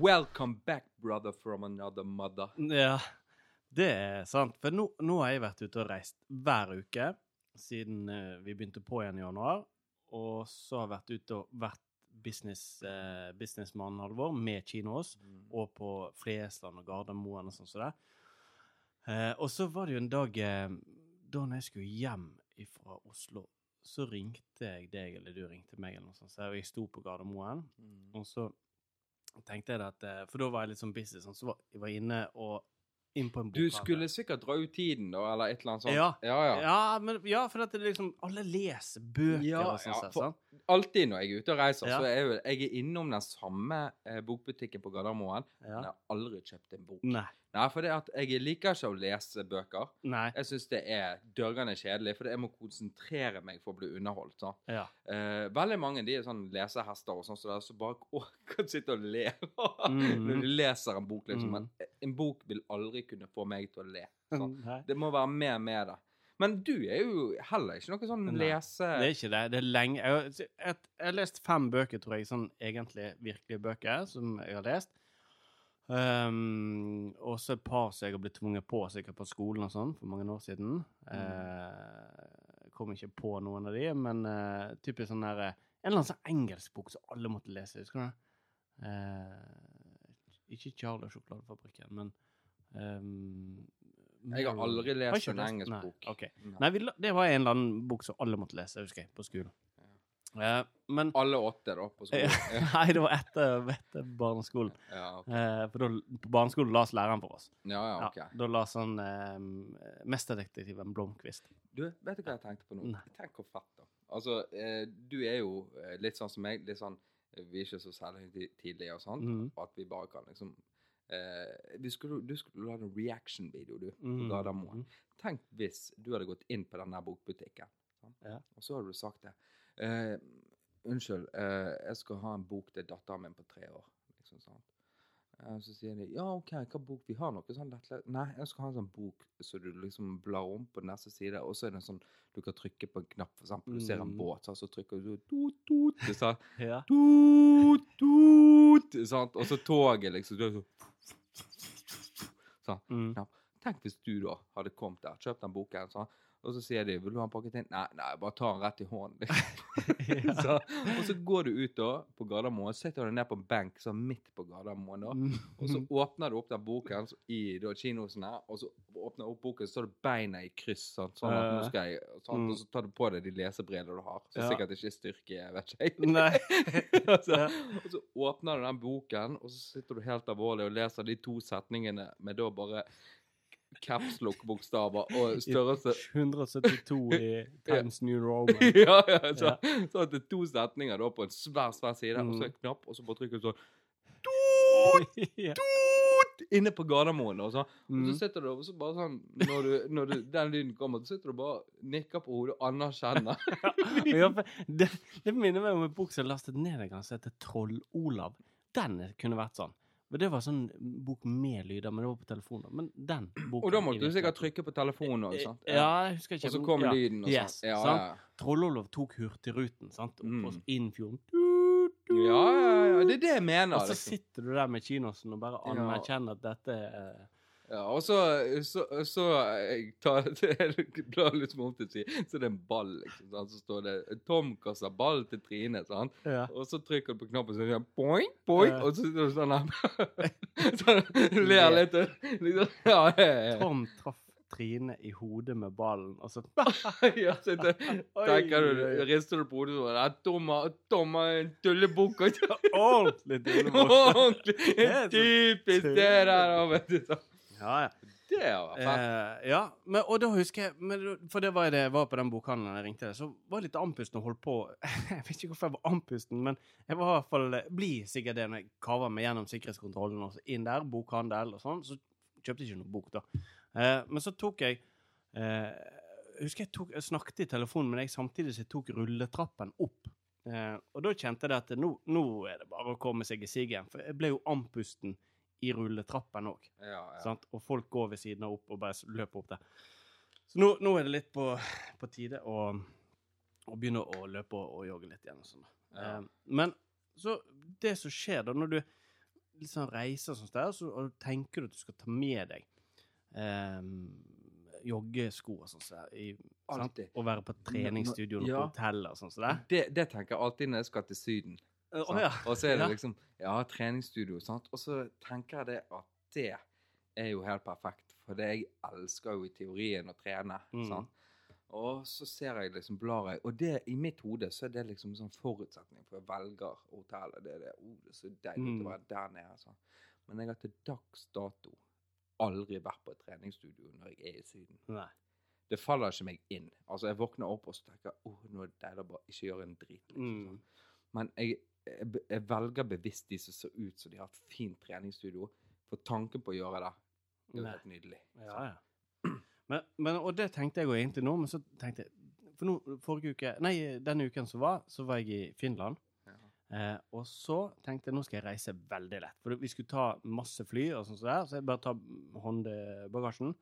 Welcome back, brother from another mother. Ja, det er sant. For nå, nå har jeg vært ute og reist hver uke siden eh, vi begynte på igjen i januar. Og så har jeg vært ute og vært business, uh, businessmannen Halvor med kinos. Og på Flesland og Gardermoen og sånn som det. Eh, og så var det jo en dag eh, da når jeg skulle hjem fra Oslo, så ringte jeg deg, eller du ringte meg, eller noe sånt. Så jeg sto på Gardermoen, og så tenkte jeg at eh, For da var jeg litt sånn busy, sånn, så var, jeg var inne og inn på en Du skulle sikkert dra ut tiden, da, eller et eller annet sånt. Ja. ja, ja. Ja, men, ja, for at det liksom Alle leser bøker Ja, og sånn. ja, for-? Alltid når jeg er ute og reiser, så er jo, jeg er innom den samme eh, bokbutikken på Gardermoen, men jeg har aldri kjøpt en bok. Nei. Nei, for det at jeg liker ikke å lese bøker. Nei. Jeg syns det er dørgende kjedelig, for jeg må konsentrere meg for å bli underholdt. Ja. Eh, veldig mange de er sånn lesehester og sånn, så, der, så bare å, kan sitte og le mm. når de leser en bok. liksom. Mm. Men en bok vil aldri kunne få meg til å le. Det må være mer med det. Men du er jo heller ikke noe sånn Nei, lese... Det er ikke det. Det er lenge Jeg har, jeg, jeg har lest fem bøker, tror jeg, sånn egentlig virkelige bøker, som jeg har lest. Um, og så et par som jeg har blitt tvunget på, sikkert på skolen og sånn, for mange år siden. Mm. Uh, kom ikke på noen av de, men uh, typisk sånn der eh, En eller annen sånn engelsk bok som alle måtte lese, husker du det? Eh, ikke Charlie og sjokoladefabrikken, men um, Jeg har aldri lest en engelsk Nei, bok. ok. Nei. Nei, det var en eller annen bok som alle måtte lese, husker jeg, på skolen. Eh, men Alle åtte, da, på skolen. Ja, Nei, det var etter, etter barneskolen. ja, okay. Eh, for da, på barneskolen las læreren for oss. ja, ja, Ja, ok. da las han eh, Mesterdetektiven Blomkvist. Du, vet du hva jeg tenkte på nå? Nei. Tenk hvor fett, da. Altså, eh, du er jo eh, litt sånn som meg. Litt sånn eh, Vi er ikke så selvhøytidelige og sånn. Mm. At vi bare kan liksom Uh, vi skulle, Du skulle lage en reaction-video, du, på. Gardermoen. Tenk hvis du hadde gått inn på denne bokbutikken, sånn? Ja. og så hadde du sagt det. Eh, unnskyld, eh, jeg skal ha en bok til datteren min på tre år. Liksom? Eh, så sier de ja, OK, hva bok vi har? Noe sånn lettlest Nei, jeg skal ha en sånn bok så du liksom blar om på neste side, og så er det en sånn du kan trykke på en knapp, for eksempel. Du ser en Mm. båt, så, så trykker du tut, tut, du sa, Ja. tut, tut, sant? Og så toget, liksom. Du er så, sånn. Mm. Tenk hvis du da hadde kommet der, kjøpt den boken, sånn, og så sier de 'Vil du ha den pakket inn?' Nei, nei, bare ta den rett i hånden. Så, og så går du ut da på Gardermoen, setter du ned på en benk sånn midt på Gardermoen, da, Mm. og så åpner du opp den boken så- i da, kinosene, og så åpner du opp boken, så står det beina i kryss, sånn, sånn at nå skal jeg, sånn, Mm. og så tar du på deg de lesebrillene du har, som Ja. sikkert ikke er styrke, vet ikke jeg. Nei. så, og så åpner du den boken, og så sitter du helt alvorlig og leser de to setningene med da bare capslock-bokstaver og størrelse 172 i Times New Roman. ja, ja, så, så at det er to setninger da på en svær, svær side, og så Mm. en knapp, og så bare trykker du sånn Tut, ja. tut, Inne på Gardermoen, og så, og så Mm. sitter du og så bare sånn Når, du, når du, den lyden kommer, så sitter du bare nikker på hodet og anerkjenner. Ja, det, det minner meg om en bok som er lastet ned en gang, som heter Troll-Olav. Den kunne vært sånn. Men Det var sånn bok med lyder, men det var på telefon. Men den boken Og da måtte du sikkert trykke på telefonen òg, sant? Ja, jeg husker ikke. Og så kom ja. lyden og yes, sånn. Ja, sant? ja. Trollolov tok Hurtigruten, sant? Opp Mm. inn fjorden. ja, ja, ja. Det er det jeg mener. Og så liksom. sitter du der med kinosen og bare anerkjenner at dette er Ja, og så, så, så jeg tar Jeg drar litt om til å si Så det er en ball, liksom. Sant? Så står det 'Tom kaster ball til Trine', sant? ja. Og så trykker du på knappen, så sier boing, boing, Ja. og så sitter du sånn her Sånn, ler litt. Liksom. Ja, ja. Tom traff Trine i hodet med ballen, og så ja så det, tenker du, rister du på hodet sånn «Ja, Tom, Tom har en tullebukk. Ordentlig tullebukk. Ordentlig. er Typisk det der, vet du. så. Ja, ja. Det var fett. Eh, ja, men, og da husker jeg men, For det var det jeg var på den bokhandelen jeg ringte, så var jeg litt andpusten og holdt på Jeg vet ikke hvorfor jeg var andpusten, men jeg var i hvert fall blir sikkert det når jeg kaver meg gjennom sikkerhetskontrollen og så inn der, bokhandel og sånn. Så kjøpte jeg ikke noe bok, da. Eh, men så tok jeg eh, Jeg husker jeg, tok, jeg snakket i telefonen med deg samtidig som jeg tok rulletrappen opp. Eh, og da kjente jeg at nå, nå er det bare å komme seg i sigen. For jeg ble jo andpusten i rulletrappen òg. Ja, ja. Og folk går ved siden av opp og bare løper opp der. Så nå, nå er det litt på, på tide å, å begynne å løpe og, og jogge litt igjen. Sånn. Ja. Eh, men så det som skjer da, når du sånn reiser og sted, så, og tenker du at du skal ta med deg eh, joggesko og sånn i, og være på treningsstudio Ja. på hotellet og sånt der. Det, det tenker jeg alltid når jeg skal til Syden. Å oh, ja. Og så er det liksom Ja, treningsstudio, sant. Og så tenker jeg det at det er jo helt perfekt. For det jeg elsker jo i teorien å trene. Mm. sant? Og så ser jeg liksom, blar jeg Og det i mitt hode så er det liksom sånn forutsetning for jeg velger hotellet. Det er det, oh, det er så deilig Mm. å være der nede. Sånn. Men jeg har til dags dato aldri vært på et treningsstudio når jeg er i Syden. Nei. Det faller ikke meg inn. Altså, jeg våkner opp og så tenker oh, nå er det deilig å bare ikke gjøre en drit. Liksom, Mm. Men jeg, jeg, jeg velger bevisst de som ser ut som de har et fint treningsstudio. For tanken på å gjøre det, det er helt nydelig. Ja, ja. Men, men, og det tenkte jeg jo egentlig nå, men så tenkte jeg For nå, forrige uke Nei, denne uken som var, så var jeg i Finland. Ja. Eh, og så tenkte jeg nå skal jeg reise veldig lett. For vi skulle ta masse fly, og sånn som er, så jeg bare tar håndbagasjen.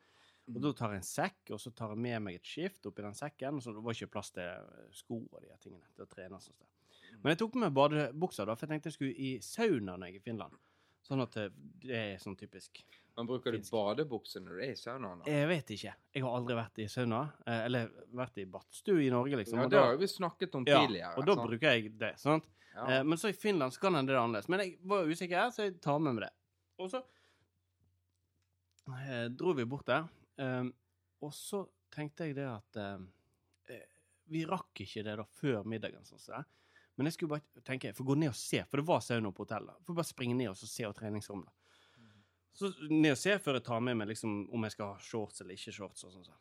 Og da tar jeg en sekk, og så tar jeg med meg et skift oppi den sekken. Så det var ikke plass til sko og de tingene til å trene. Sånn der. Men jeg tok med badebukser, da, for jeg tenkte jeg skulle i sauna når jeg er i Finland. Sånn at det, det er sånn typisk. Men bruker du badebukse når du er i saunaen? Jeg vet ikke. Jeg har aldri vært i sauna. eh, Eller vært i badstue i Norge, liksom. Ja, det har vi snakket om ja, tidligere. og da sant? bruker jeg det. sant? ja. Eh, men så i Finland så kan hende det er annerledes. Men jeg var usikker, her, så jeg tar med meg det. Og så eh, dro vi bort der, eh, og så tenkte jeg det at eh, eh, Vi rakk ikke det da før middagen, sånn som det. er. Men jeg skulle bare tenke, jeg får gå ned og se, for det var sauna på hotellet. Jeg får bare springe ned og se og treningsrom. da. Så ned og se før jeg tar med meg liksom, om jeg skal ha shorts eller ikke shorts. og sånn. så.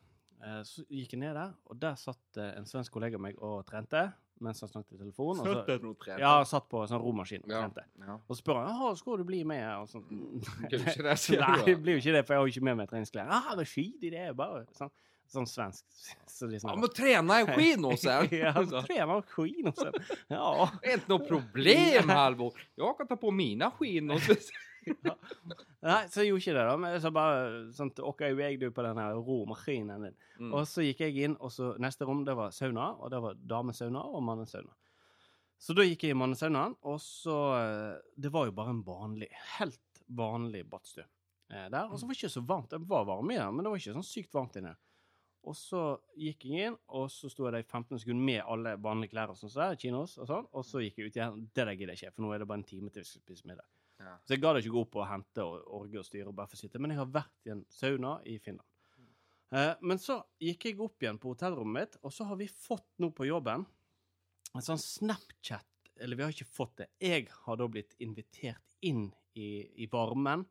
Eh, Så gikk jeg ned der, og der satt eh, en svensk kollega av meg og trente mens han snakket i telefon. Og så, ja, satt på en sånn romaskin og trente. ja. Og så spør han «Jaha, skal du bli med. Og sier du Nei, det blir jo ikke det, for jeg har jo ikke med meg treningsklær. Ah, det er i det bare sånn, sånn svensk. Så liksom, Ja, men trene i skidor sen! ja, trene i sånn. Ja. Det er ikke noe problem Halvor. Jeg kan ta på mine mina Nei, så gjorde ikke det, da. Men så bare sånn OK, jeg du på den her romaskinen din. Mm. Og så gikk jeg inn, og så neste rom, det var sauna, og det var damesauna og mannesauna. Så da gikk jeg i mannesaunaen, og så eh, Det var jo bare en vanlig, helt vanlig badstue eh, der. Og så var det ikke så varmt. Det var varme i den, men det var ikke sånn sykt varmt inne. Og så gikk jeg inn, og så sto jeg der i 15 sekunder med alle vanlige klær og sånn, så der, kinos og sånn, og så gikk jeg ut igjen. Det der gidder jeg ikke, for nå er det bare en time til vi skal spise middag. Ja. Så jeg gadd ikke gå opp og hente og orge og styre og bare få sitte. Men jeg har vært i en sauna i Finland. Eh, men så gikk jeg opp igjen på hotellrommet mitt, og så har vi fått nå på jobben en sånn Snapchat Eller vi har ikke fått det. Jeg har da blitt invitert inn i, i varmen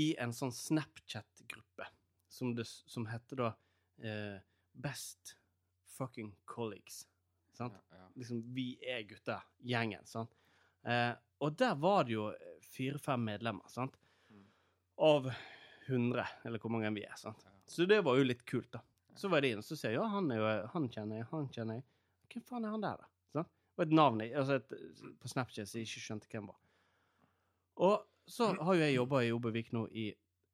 i en sånn Snapchat-gruppe som, det, som heter da eh, Best Fucking Colleagues. Sant? Ja, ja. liksom, vi er gutter, gjengen, sant? Eh, og der var det jo eh, fire-fem medlemmer, sant? Av 100, eller hvor mange vi er, sant? Så det var jo litt kult, da. Så var det inn, så sier jeg, ja, han jo, han kjenner jeg, han kjenner jeg. Hvem faen er han der, da? Sånn? Og et navn jeg, altså et, på Snapchat som jeg ikke skjønte hvem var. Og så har jo jeg jobba i Obevik nå i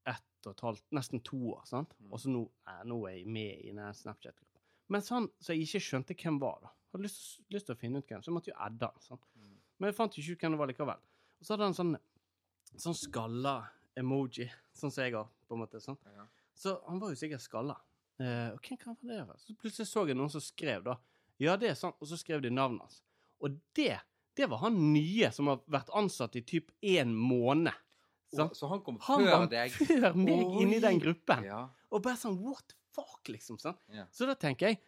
ett og et halvt, nesten to år, sant? Mm. Og så nå, eh, nå er jeg med i den Snapchat-gruppa. Mens han som jeg ikke skjønte hvem var, da, hadde lyst, lyst til å finne ut hvem, så jeg måtte jo adde han. sant? Men jeg fant ikke ut hvem det var likevel. Og så hadde han sånn, sånn skalla emoji, sånn som jeg har, på en måte. sånn. Ja. Så han var jo sikkert skalla. Eh, og hvem kan være det? da? Så plutselig så jeg noen som skrev, da. Ja, det er sant. Og så skrev de navnet hans. Og det, det var han nye som har vært ansatt i typ én måned. Så, så han kom Han før var deg? før meg Oi. inni den gruppen. Ja. Og bare sånn what the fuck, liksom. sant? Ja. Så da tenker jeg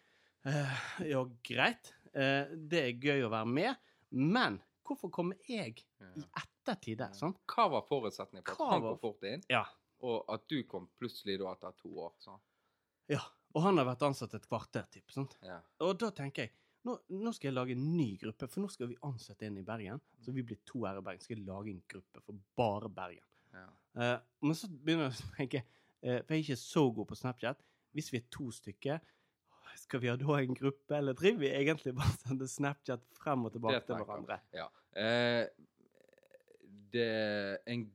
eh, ja, greit, eh, det er gøy å være med, men hvorfor kommer jeg i ettertid der? Sånn? Hva var forutsetningen for Hva at han var- kom fort inn, Ja. og at du kom plutselig da etter to år? Sånn. ja. Og han har vært ansatt et kvarter, typ, sant? Ja. Og da tenker jeg nå, nå skal jeg lage en ny gruppe, for nå skal vi ansette en i Bergen. Så vi blir to her i Bergen. Skal jeg lage en gruppe for bare Bergen. Ja. Eh, men så begynner jeg å tenke, eh, for jeg er ikke så god på Snapchat, hvis vi er to stykker, skal vi ha da en gruppe, eller driver vi egentlig bare sender Snapchat frem og tilbake til hverandre? Ja. Eh, det, en,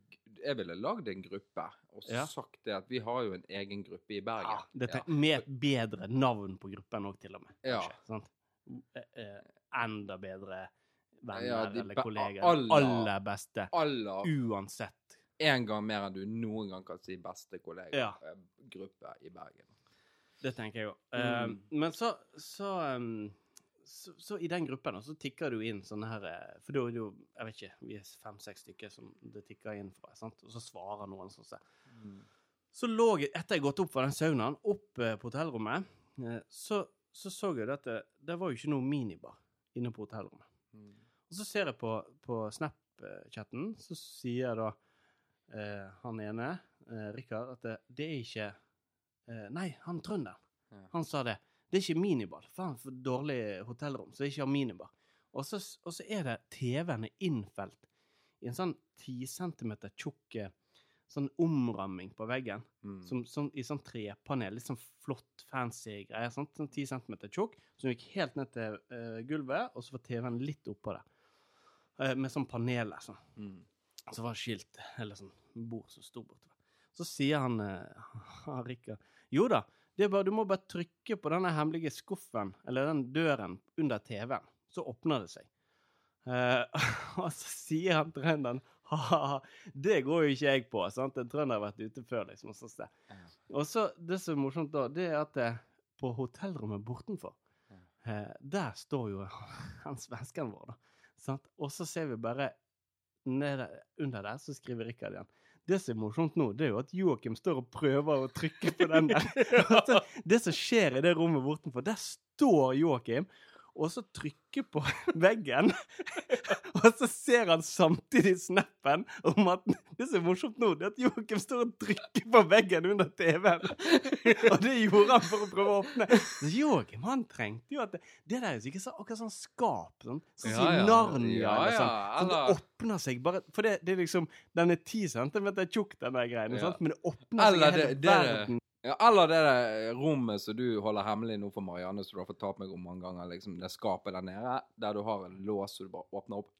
jeg ville lagd en gruppe og Ja. sagt det at vi har jo en egen gruppe i Bergen. Ja, det ja. Med et bedre navn på gruppen òg, til og med. Kanskje? Eh, eh, enda bedre venner de eller kolleger. aller- Aller beste. aller Uansett. en gang mer enn du noen gang kan si beste kollega Ja. eh, i Bergen. Det tenker jeg òg. Mm. men så, så, um, så Så i den gruppen da, så tikker du inn sånne her eh, For da er det jo Jeg vet ikke, vi er fem-seks stykker som det tikker inn fra. sant? Og så svarer noen sånn. Mm. Så lå jeg, etter jeg gått opp fra den saunaen, opp uh, på hotellrommet, uh, så, så så jeg at det, det var jo ikke noe minibar inne på hotellrommet. Mm. Og så ser jeg på, på Snap-chatten, så sier da eh, han ene, eh, Rikard, at det, det er ikke eh, Nei, han trønderen. Ja. Han sa det. Det er ikke minibar. Faen, for dårlig hotellrom, så det ikke har minibar. Og så, og så er det TV-en er innfelt i en sånn 10 centimeter tjukk eh, sånn omramming på veggen. Mm. Som, som, I sånn trepanel. Litt sånn flott, fancy greier. Sant? Sånn 10 centimeter tjukk, som gikk helt ned til uh, gulvet, og så var TV-en litt oppå der. Uh, med sånn paneler. Sånn. Mm. Så var det skilt, eller sånn bord som sto bortover. Så sier han, uh, han Rikard Jo da, det er bare, du må bare trykke på denne hemmelige skuffen, eller den døren under TV-en, så åpner det seg. Eh, og så sier han trønderen ha-ha, det går jo ikke jeg på. sant? En trønder har vært ute før, liksom. Og så, og så, det som er morsomt da, det er at det, på hotellrommet bortenfor, eh, der står jo han svensken vår, da. Sant? Og så ser vi bare ned under der, så skriver Rikard igjen. Det som er morsomt nå, det er jo at Joakim står og prøver å trykke på den der. Det som skjer i det rommet bortenfor, der står Joakim og så trykker på veggen. og så ser han samtidig snappen om at Det som er morsomt nå, det er at Joakim står og trykker på veggen under TV-en. og det gjorde han for å prøve å åpne. Så Joakim han trengte jo at det, det der er jo sikkert så, akkurat sånn skap. Sånn, sånn som Ja, sånn, ja. Narnia. Ja, eller sånn. Sånn, det åpner seg bare For det, det er liksom Den er ti centimeter tjukk, den der greien. Ja. Men det åpner seg Eller hele det- det- verden. Ja, eller det der rommet som du holder hemmelig nå for Marianne, som du har fortalt meg om mange ganger, liksom det skapet der nede, der du har en lås som du bare åpner opp,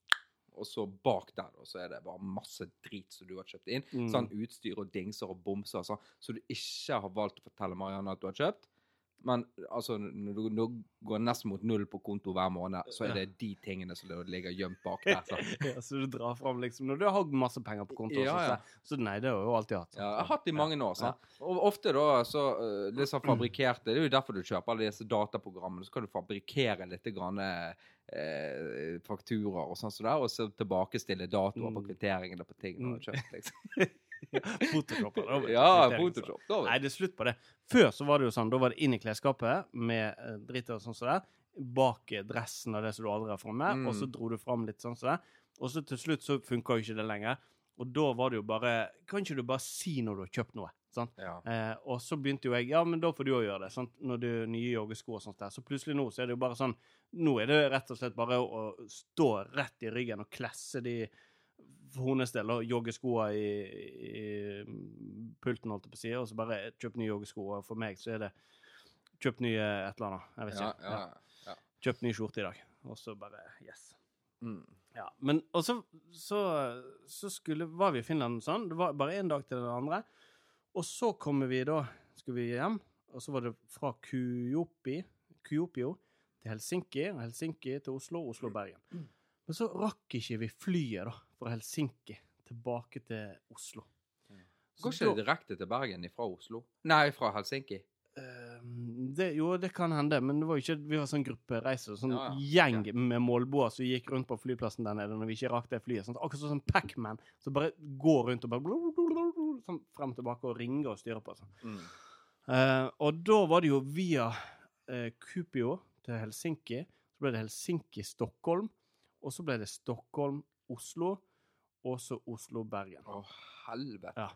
og så bak der da, så er det bare masse drit som du har kjøpt inn. Mm. Sånn utstyr og dingser og bomser og sånn, så du ikke har valgt å fortelle Marianne at du har kjøpt. Men altså, når du nå går nesten mot null på konto hver måned, så er det de tingene som ligger gjemt bak der. Så. ja, så du drar fram liksom Når du har masse penger på konto, Ja, så, ja. så nei, det har jeg jo alltid hatt. sant? Ja, jeg har hatt det i mange år. Sant? Og ofte da, så sånn fabrikkerte Det er jo derfor du kjøper alle disse dataprogrammene. Så kan du fabrikkere litt grann, eh, fakturaer og sånn som det, og så tilbakestille datoer på Mm. kvitteringene på ting du har kjøpt. liksom. Photoshop. da, Ja, kvitteringsår. Photoshop. Da, Nei, det er slutt på det. Før så var det jo sånn, da var det inn i klesskapet med eh, dritt og sånn som det, bak dressen og det som du aldri har framme, Mm. og så dro du fram litt sånn som det. Og så til slutt så funka jo ikke det lenger. Og da var det jo bare Kan ikke du bare si når du har kjøpt noe? Sånn? Ja. Eh, og så begynte jo jeg Ja, men da får du òg gjøre det. Sånn? Når du nye joggesko og sånt der. Så plutselig nå så er det jo bare sånn Nå er det rett og slett bare å stå rett i ryggen og klesse de del og joggeskoa i, i pulten, holdt jeg på å si, og så bare kjøp nye joggesko. Og for meg så er det kjøp nye et eller annet. Jeg vet Ja, ikke. ja, ja. Kjøp ny skjorte i dag. Og så bare Yes. Mm. Ja, men og så, så, så skulle, var vi i Finland sånn. Det var bare én dag til den andre. Og så kommer vi da Skulle vi hjem, og så var det fra Kujopi, Kujopio til Helsinki, og Helsinki til Oslo, Oslo-Bergen. Men så rakk ikke vi flyet da, fra Helsinki tilbake til Oslo. Så Går ikke det direkte til Bergen fra Oslo? Nei, fra Helsinki. Ehm, det, jo, det kan hende, men det var jo ikke, vi var sånn gruppereise, sånn Ja, ja. gjeng med målboer som gikk rundt på flyplassen der nede når vi ikke rakk det flyet. Sånn, akkurat sånn Pac-Man som bare går rundt og bare sånn frem og tilbake og ringer og styrer på. Sånn. Mm. Uh, og da var det jo via uh, Kupio til Helsinki, så ble det Helsinki-Stockholm, og så ble det Stockholm-Oslo, og så Oslo-Bergen. Å, helvete. Ja.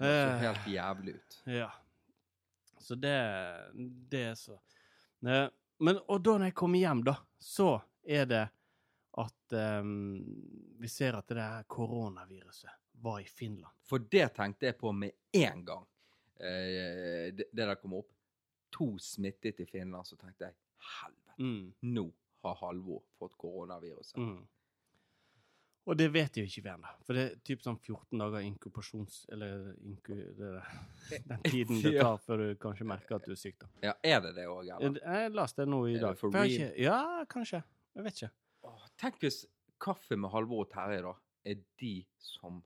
Det ser Eh. helt jævlig ut. Ja. Så det, det er så Men, og da når jeg kommer hjem, da, så er det at um, vi ser at det der koronaviruset var i Finland. For det tenkte jeg på med en gang eh, det, det der kom opp. To smittet i Finland, så tenkte jeg helvete, Mm, nå har Halvor fått koronaviruset. mm. Og det vet jo ikke vi ennå, for det er typ sånn 14 dager inkubasjons... Eller inku, det den tiden det tar før du kanskje merker at du er syk, da. Ja, er det det òg, eller? Jeg leste det nå i dag. for For ikke, ja, kanskje. Jeg vet ikke. Åh, tenk hvis Kaffe med Halvor og Terje da, er de som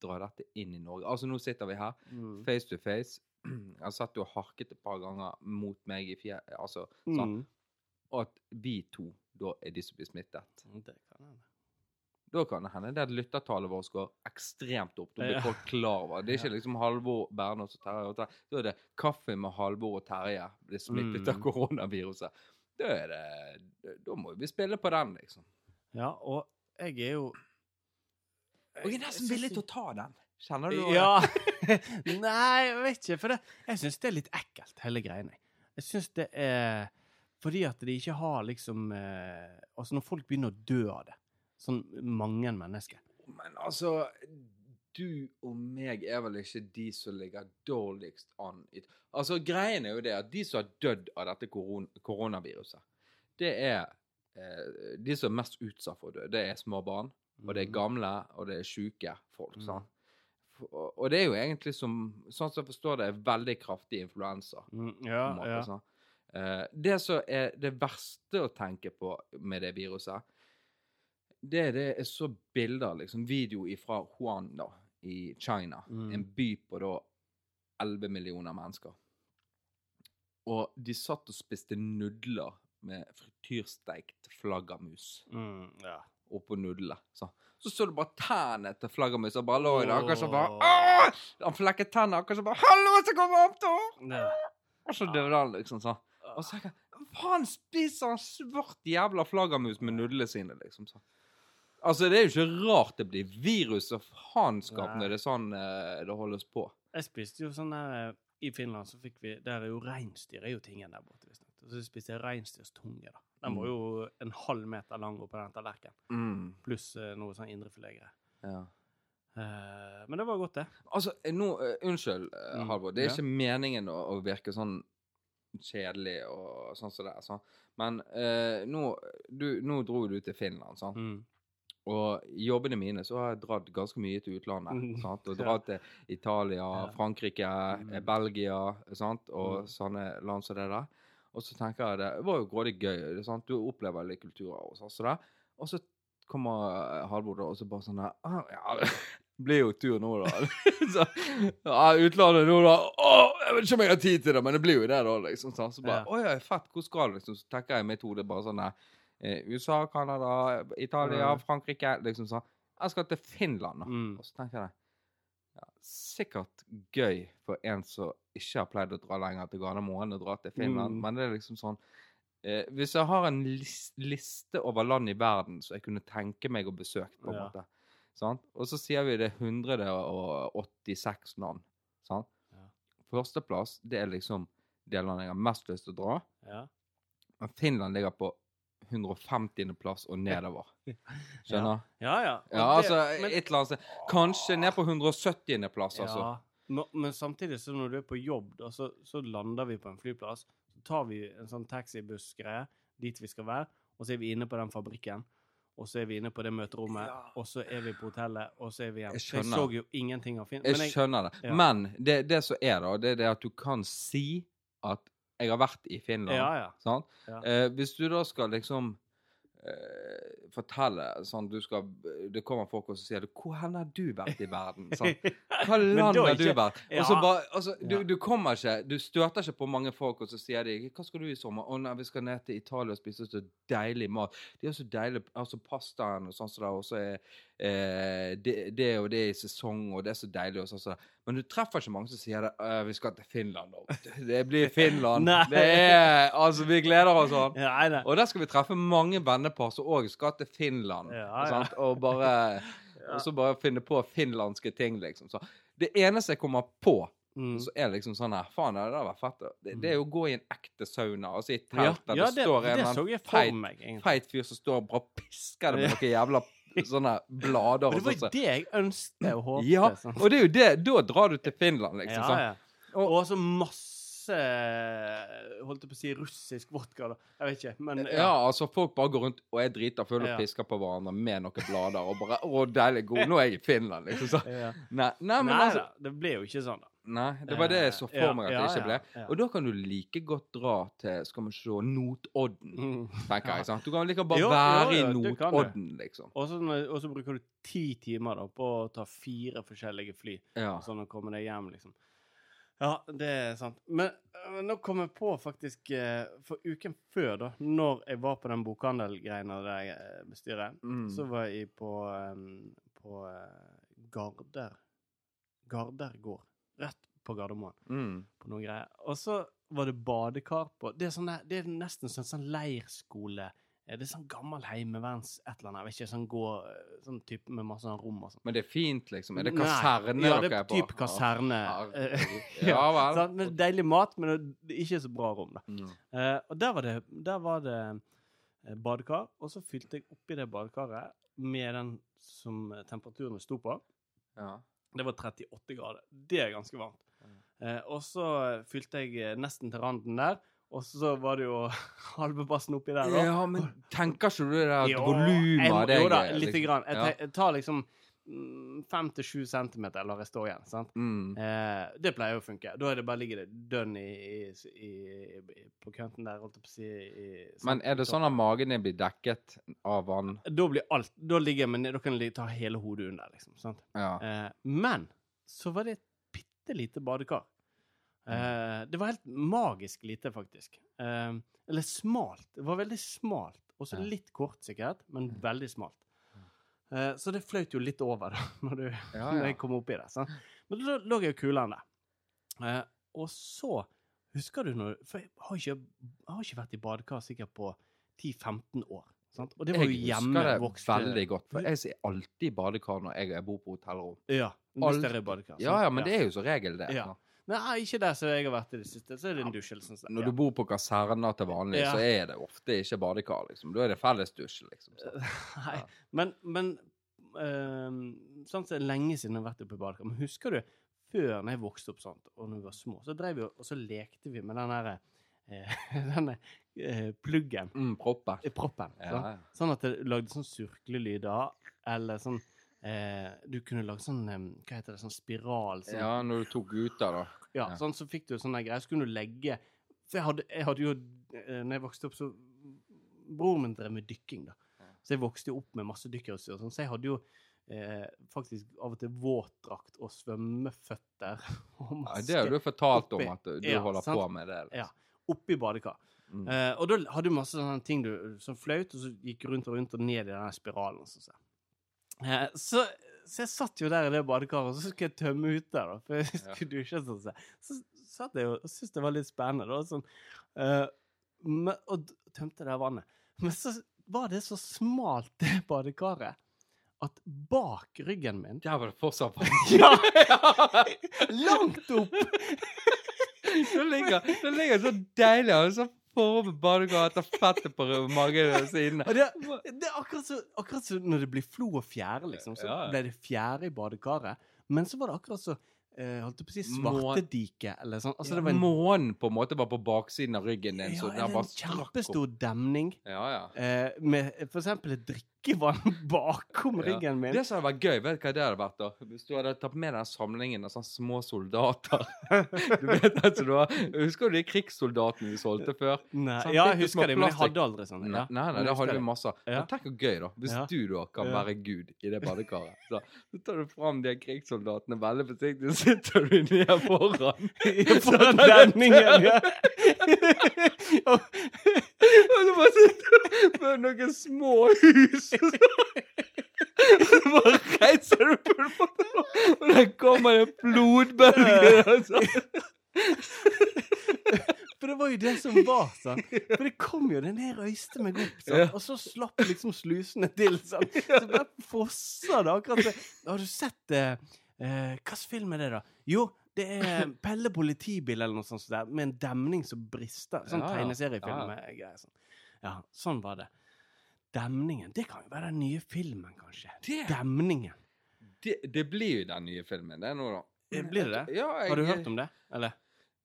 drar dette inn i Norge. Altså, nå sitter vi her, Mm. face to face. Jeg har satt og harket et par ganger mot meg i fjer... Altså, sånn. Mm. Og at vi to da er de som blir smittet. Det kan hende. Da kan det hende det at lyttertallet vårt går ekstremt opp. Da blir folk klar over. Det er ikke liksom Halvor, Bernhard og Terje. og Terje. Da er det kaffe med Halvor og Terje blir smittet Mm. av koronaviruset. Da er det Da må vi spille på den, liksom. Ja, og jeg er jo Og jeg er nesten villig til å ta den. Kjenner du Ja. Nei, jeg vet ikke. For det, jeg syns det er litt ekkelt, hele greiene. Jeg syns det er fordi at de ikke har liksom eh, Altså, når folk begynner å dø av det, sånn mange mennesker Men altså Du og meg er vel ikke de som ligger dårligst an i Altså, greien er jo det at de som har dødd av dette koron koronaviruset, det er eh, De som er mest utsatt for å dø, det er små barn, og det er gamle, og det er sjuke folk. Mm. For- og det er jo egentlig som Sånn som jeg forstår det, er veldig kraftig influensa. Mm, Ja, måte, ja. Sånn. Eh, det som er det verste å tenke på med det viruset, det det er så bilder, liksom video fra Huan da, i China. Mm. En by på da 11 millioner mennesker. Og de satt og spiste nudler med frityrsteikt flaggermus Mm, ja. oppå nudlene. Så. så så du bare tennene til flaggermus og bare lå i det. Akkurat som bare Åh. Han flekket tennene akkurat som bare 'Hallo, så kommer opp! Ja. Og så døde han, liksom. sånn. Og så jeg Faen, spiser han svart jævla flaggermus med nudlene sine, liksom? Så. Altså, det er jo ikke rart det blir virus og faenskap når det er sånn eh, det holdes på. Jeg spiste jo sånn der eh, I Finland så fikk vi Der er jo reinsdyr er jo tingen der borte. Og så spiste jeg reinsdyrstunge, da. Den var Mm. jo en halv meter lang oppå den tallerkenen. Mm. Pluss eh, noe sånn indrefiletgreier. Ja. Eh, men det var godt, det. Altså, nå eh, Unnskyld, eh, Mm, Halvor. Det er ja. ikke meningen å, å virke sånn kjedelig og sånn som det er. Sånn. Men eh, nå, du, nå dro du til Finland, sant? Mm. Og i jobbene mine så har jeg dratt ganske mye til utlandet. Mm. Sant? Og dratt til Italia, Ja. Frankrike, Mm. eh, Belgia sant? og Mm. sånne land som det der. Og så tenker jeg det var jo grådig gøy. Det, sant? Du opplever litt kulturer og sånn. det. Og så kommer eh, Halvor og så bare sånn der ah, Ja, det blir jo tur nå, da. så, ja, utlandet nå, da. Å, jeg vet ikke om jeg har tid til det, men det blir jo det, da. liksom. Så, Så bare. Å ja, fett. Hvor skal du? Liksom. Så tenker jeg i mitt hode bare sånn der USA, Canada, Italia. Frankrike liksom sånn. Jeg skal til Finland, da. Mm. Og så tenker jeg ja, Sikkert gøy for en som ikke har pleid å dra lenger til Gardermoen og dra til Finland, Mm. men det er liksom sånn eh, Hvis jeg har en lis liste over land i verden som jeg kunne tenke meg å besøke, på en Ja. måte sant? Og så sier vi det er 186 land. Sant? Ja. Førsteplass, det er liksom det landet jeg har mest lyst til å dra. Ja. Men Finland ligger på 150. plass og nedover. Skjønner? Ja, ja. ja. Ja, altså men- et eller annet sted. Kanskje ned på 170. plass, altså. Ja, men, men samtidig så når du er på jobb, da, så, så lander vi på en flyplass. Så tar vi en sånn taxibuss-greie dit vi skal være, og så er vi inne på den fabrikken. Og så er vi inne på det møterommet, Ja. og så er vi på hotellet, og så er vi hjemme. Jeg Så jeg så jo ingenting av Finn. Jeg Men jeg, skjønner det. ja. Men det, det som er, da, det er det at du kan si at jeg har vært i Finland. ja, ja. Sant? Ja. Eh, hvis du da skal liksom eh, fortelle sånn du skal, Det kommer folk og så sier 'Hvor hen har du vært i verden?' Sånn. Hva land har du vært? Så Ja. bare, altså, du, du kommer ikke Du støter ikke på mange folk, og så sier de 'Hva skal du i sommer?' 'Å nei, vi skal ned til Italia og spise så deilig mat'. De har så deilig altså pastaen og sånn som det, også er eh, det, det og det i sesong, og det er så deilig og sånn så. Men du treffer ikke mange som sier det. «Øh, 'Vi skal til Finland nå'. Det blir Finland. Det er Altså, vi gleder oss sånn. Nei, nei. Og der skal vi treffe mange vennepar som òg skal til Finland. Ja? Og bare Og så bare finne på finlandske ting, liksom. Så det eneste jeg kommer på, Mm. så er liksom sånn her Faen, det hadde vært fett. Det, det er jo å gå i en ekte sauna, altså i et telt der ja, det, det, står en det feit fyr som står og bare pisker det med noen jævla sånne blader. Men Og det var sånn. jo det jeg ønsket og håpet. Ja, sånn. og det er jo det. Da drar du til Finland, liksom. Ja, sånn. ja. Og så masse Holdt jeg på å si russisk vodka, da. Jeg vet ikke, men Ja, altså folk bare går rundt og er drita fulle Ja. og pisker på hverandre med noen blader og bare 'Å, deilig god, nå er jeg i Finland', liksom. Så. Ja. Nei, nei, men Nei altså det ble jo ikke sånn, da. Nei, det var det jeg så for Eh, meg at det ikke ble. Og da kan du like godt dra til skal vi se, Notodden, Mm. tenker jeg. sant? Du kan like bare Jo, være jo, i jo. Notodden, liksom. Og så bruker du ti timer da på å ta fire forskjellige fly, sånn å komme deg hjem, liksom. Ja, det er sant. Men øh, nå kom jeg på faktisk eh, For uken før, da, når jeg var på den bokhandelgreina der jeg eh, bestyrer, Mm. så var jeg på, på Garder Garder gård. Rett på Gardermoen. Mm. På noen greier. Og så var det badekar på Det er, sånne, det er nesten sånn, sånn leirskole. Det er sånn gammel heimeverns et eller annet. Jeg vet ikke, sånn gå Sånn type med masse sånn rom og sånn. Men det er fint, liksom. Er det Nei. kaserne ja, det er er på? kaserne. Ja, Ja vel. sånn, Med deilig mat, men ikke så bra rom, da. Mm. Uh, og der var det, der var det eh, badekar, og så fylte jeg oppi det badekaret med den som temperaturen sto på. Ja. Det var 38 grader. Det er ganske varmt. Eh, og så fylte jeg eh, nesten til randen der, og så var det jo halve bassen oppi der. da. ja, men tenker ikke du det at volumet deg? Jo da, lite liksom? grann. Jeg, jeg tar liksom mm, fem til sju centimeter lar jeg stå igjen. sant? Mm. Eh, det pleier å funke. Da er det bare ligger det dønn i, i, i, på kanten der, holdt jeg på å si. I, Men er det sånn at magen din blir dekket av vann? Da blir alt Da ligger jeg, men da kan jeg ta hele hodet under, liksom. sant? Ja. Eh, men så var det et bitte lite badekar. Eh, det var helt magisk lite, faktisk. Eh, eller smalt. Det var veldig smalt. Også litt kort, sikkert, men veldig smalt. Eh, så det fløyt jo litt over når, du, Ja, når jeg kom oppi det. Sant? Men da lå jeg jo kulere enn det. og så Husker du når For jeg har ikke, jeg har ikke vært i badekar sikkert på 10-15 år. Sant? Og det var jo Jeg husker det veldig godt. For jeg ser alltid i badekar når jeg bor på hotellrom. Ja. Alt-? Ja, ja, men det er jo som regel det. Ja. Nei, ikke der som jeg har vært i det siste. Så er det en dusj eller sånn. Når du bor på kaserner til vanlig, Ja. så er det ofte ikke badekar, liksom. Da er det fellesdusj, liksom. Så. Nei, Ja. men, men ehm, sånn så er lenge siden jeg har vært oppe i badekar. Men husker du, før når jeg vokste opp sånt, og når vi var små, så drev vi og så lekte vi med den derre eh, denne eh, pluggen Mm, proppen. i proppen. Ja, sånn? Sånn at det lagde sånn surklelyder, eller sånn eh, Du kunne lage sånn Hva heter det? Sånn spiral. Sånn, Ja, når du tok ut av det. Ja, Ja. sånn så fikk du sånne greier. Så kunne du legge For jeg hadde, jeg hadde jo eh, Når jeg vokste opp, så Broren min drev med dykking, da. Så jeg vokste jo opp med masse dykkerutstyr. Sånn, så jeg hadde jo eh, faktisk av og til våtdrakt og svømmeføtter. Og Ja, maske det har du fortalt om at du Ja, holder sant? på med det. Ja. Liksom. oppi badekar. Mm. Eh, og da hadde du masse sånne ting du, som fløyt, og så gikk rundt og rundt og ned i den spiralen. Sånn. Eh, så, så jeg satt jo der i det badekaret, og så skulle jeg tømme ut der, da, for jeg skulle dusje. Sånn, så. så satt jeg jo og syntes det var litt spennende. Da, sånn, uh, med, og tømte det vannet. Men så var det så smalt, det badekaret, at bak ryggen min Der var det fortsatt vann. Ja! Langt opp! Det ligger, det ligger så deilig og så forme badekaret etter fettet på magen og sidene. Det, det er akkurat så, akkurat så når det blir flo og fjære, liksom, så Ja, ja. ble det fjære i badekaret. Men så var det akkurat så Uh, holdt jeg på å si Svartediket eller sånn. Altså, det var en, Månen på en måte var på baksiden av ryggen din, ja, så den var en kjempestor demning Ja, ja. Uh, med for eksempel et drikkevann bakom Ja. ryggen min. Det som hadde vært gøy, vet du hva det hadde vært da? Hvis du hadde tatt med den samlingen av sånne små soldater. Du vet altså, du har, Husker du de krigssoldatene vi solgte før? Nei, Sånn ja, jeg husker det, men jeg hadde aldri sånne. Ja, nei, nei, det hadde vi masse. Ja. Men tenk så gøy, da. Hvis Ja. du da kan Ja. være Gud i det badekaret. Så, så tar du fram de krigssoldatene veldig forsiktig, så sitter du ned foran. Foran demningen, ja. Med noen små hus. Og så bare reiser du på og der kommer en blodbølge. Altså. For det var jo det som var, sant. For det kom jo, den her røyste meg opp, sant. Og så slapp liksom slusene til, sant. Så bare fossa det akkurat så. Har du sett eh, Hvilken film er det, da? Jo, det er Pelle politibil eller noe sånt det, med en demning som brister. Sånn Ja, ja. tegneseriefilm. Ja, greier Sånn. Ja, sånn var det. Demningen. Det kan jo være den nye filmen, kanskje. Det, Demningen. det, det blir jo den nye filmen, det nå, da. Eh, Blir det det? Ja, jeg, Har du hørt om det? Eller?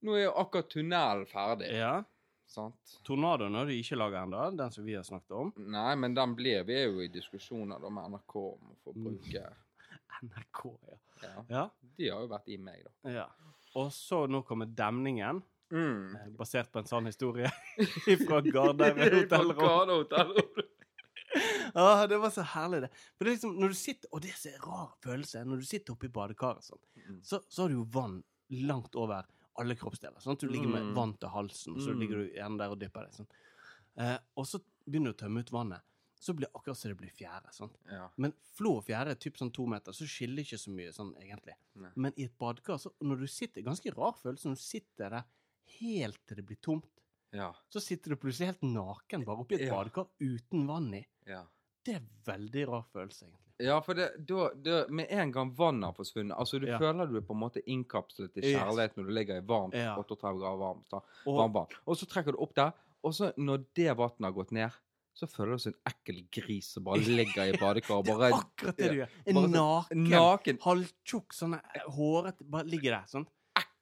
Nå er jo akkurat tunnelen ferdig, Ja. sant? Tornadoen har de ikke laga ennå, den som vi har snakket om. Nei, men den blir Vi er jo i diskusjoner da med NRK om å få Mm. bruke NRK, ja. ja. Ja. De har jo vært i meg, da. ja. og så nå kommer demningen, Mm. eh, basert på en sann historie fra Gardermoen hotellrom. Garde hotellrom. Ja, det var så herlig, det. For det er liksom, når du sitter, Og det er så rar følelse. Når du sitter oppe i badekaret, sånn, Mm. så, så har du jo vann langt over alle kroppsdeler. Sånn at du ligger med Mm. vann til halsen, og så Mm. ligger du igjen der og dypper deg. Sånn. Eh, og så begynner du å tømme ut vannet. Så blir det akkurat som det blir fjære. Sånn. Ja. Men flå og fjære er typ sånn to meter, så skiller ikke så mye sånn egentlig. Nei. Men i et badekar, så når du sitter Ganske rar følelse når du sitter der helt til det blir tomt. Ja. Så sitter du plutselig helt naken bare oppi et Ja. badekar uten vann i. ja. Det er veldig rar følelse, egentlig. Ja, for det, da, da, med en gang vannet har forsvunnet Altså, du Ja. føler du er på en måte innkapslet i Yes. kjærlighet når du ligger i varmt, Ja. 38 grader varmt, da, Og, varm, vann. Og så trekker du opp der, og så når det vannet har gått ned, så føler du som en ekkel gris som bare ligger i badekaret og det er akkurat det du gjør. En sånn naken, naken, halvtjukk, sånn eh, hårete Bare ligger der, sånn.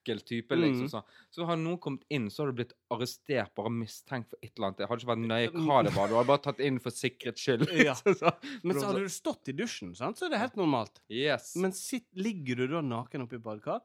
Ekkel type, liksom. Mm. sånn. Så har noen kommet inn, så har du blitt arrestert, bare mistenkt for et eller annet. Det hadde ikke vært nøye hva det var. Du hadde bare tatt inn for sikkerhets skyld. Ja. liksom, så. Men så Så- hadde du stått i dusjen, sant? så er det helt normalt. Yes. Men sitt, ligger du da naken oppi badekar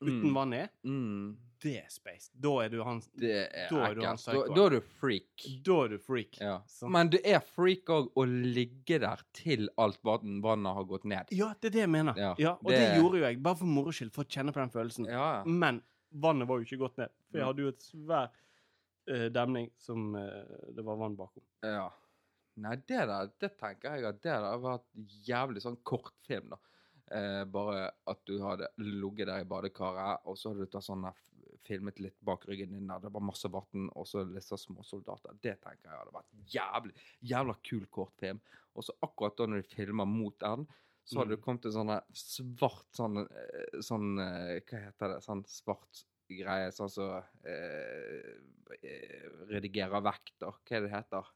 uten Mm. vann i, Mm. Det er space. Da er du han Det er Da er du han. Da, da er du freak. Da er du freak. Ja. Men du er freak òg å ligge der til alt vannet har gått ned. Ja, det er det jeg mener. Ja, Ja, og det... det- gjorde jo jeg, bare for moro skyld, for å kjenne på den følelsen. Men vannet var jo ikke gått ned, for jeg Mm. hadde jo et svær uh, demning som uh, det var vann bakom. ja. Nei, det der, det tenker jeg at det der var et jævlig sånn kortfilm, da. Eh, bare at du hadde ligget der i badekaret, og så hadde du tatt sånn filmet litt bak ryggen din der det var masse vann, og så litt sånn småsoldater. Det tenker jeg hadde vært jævlig jævla kul kortfilm. Og så akkurat da når de filmer mot den, så hadde Mm. det kommet en sånn svart sånn eh, Sånn eh, Hva heter det? Sånn svart greie, sånn som så, eh, redigerer vekter. Hva er det heter?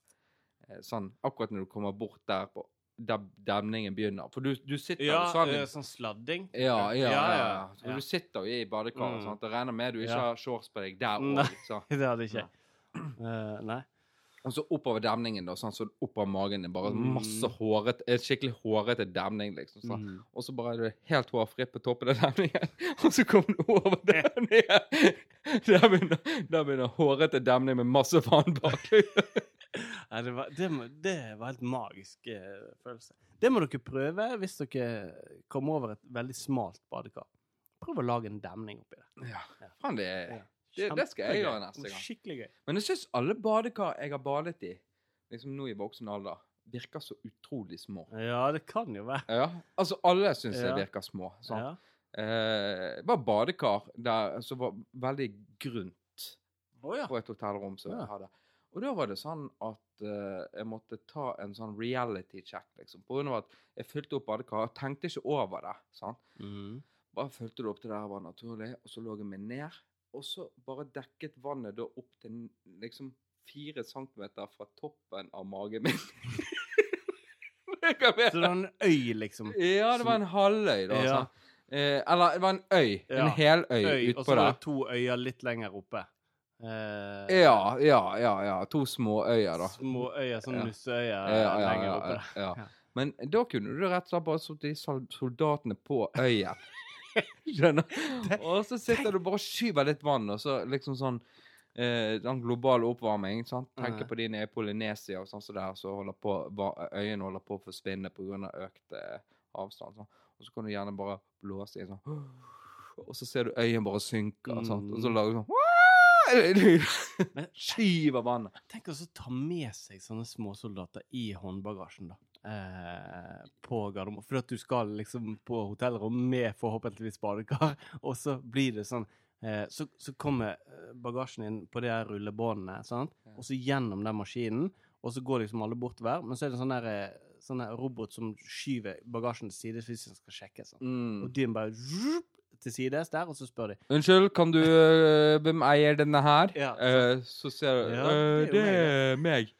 Eh, sånn akkurat når du kommer bort der på der demningen begynner. For du, du sitter jo Ja, sånn Ja, sånn sladding. ja, ja, ja. Så. Du sitter jo i badekaret. Mm. Jeg regner med du ikke har shorts på deg der Nei. òg. Så. Det hadde ikke jeg. Eh, nei. Og så oppover demningen, da, sånn, så oppover magen din. Bare Mm. masse håret skikkelig hårete demning, liksom. sånn. Mm. Og så bare er du helt hårfritt på toppen av demningen, og så kommer du over demningen! Der begynner, der begynner hårete demning med masse vann bak. Det, var, det, det var helt magisk eh, følelse. Det må dere prøve hvis dere kommer over et veldig smalt badekar. Prøv å lage en demning oppi det. Ja, faen, det det, det skal jeg gjøre neste gang. Skikkelig gøy. Men jeg syns alle badekar jeg har badet i, liksom nå i voksen alder, virker så utrolig små. Ja, det kan jo være. Ja, altså alle syns jeg virker små. Sånn. Ja. Eh, bare badekar der som var veldig grunt oh, ja. på et hotellrom som Ja. jeg hadde. Og da var det sånn at uh, jeg måtte ta en sånn reality check, liksom. På grunn av at jeg fylte opp badekaret tenkte ikke over det. sant? Mm. Bare fulgte det opp til der det var naturlig, og så lå jeg meg ned. Og så bare dekket vannet da opp til liksom fire centimeter fra toppen av magen min. Så det var en øy, liksom. ja, det var en halvøy, da. Ja. Altså. Eh, eller det var en øy. Ja. En heløy Øy, og så var det to øyer litt lenger oppe. Eh, Ja, ja, ja. ja. To små øyer, da. Små øyer, sånn Ja. musseøyer Ja, ja, lenger oppe. ja, ja. Men da kunne du rett og slett bare sittet soldatene på øyen. Skjønner? Og så sitter du bare og skyver litt vann, og så liksom sånn eh, Den globale oppvarming. sant? Tenker på de nede i Polynesia og sånn som der, så holder på, øyene holder på å forsvinne pga. økt eh, avstand. Sånn. Og så kan du gjerne bare blåse inn sånn Og så ser du øyen bare synke sant? og så Mm. lager du sånn Skyver vannet. tenk å ta med seg sånne småsoldater i håndbagasjen, da. Eh, på Gardermoen. For at du skal liksom på hotellrom med forhåpentligvis badekar, og så blir det sånn eh, så, så kommer eh, bagasjen inn på de her rullebåndene, sant? Og så gjennom den maskinen, og så går liksom alle bortover. Men så er det sånn der, eh, sånn robot som skyver bagasjen til side hvis den skal sjekke. Sånn. Mm. Og din bare til sides der, og så spør de Unnskyld, kan du øh, Hvem eier denne her? Ja, Eh, så ser du Ja, «Øh, det Det er meg.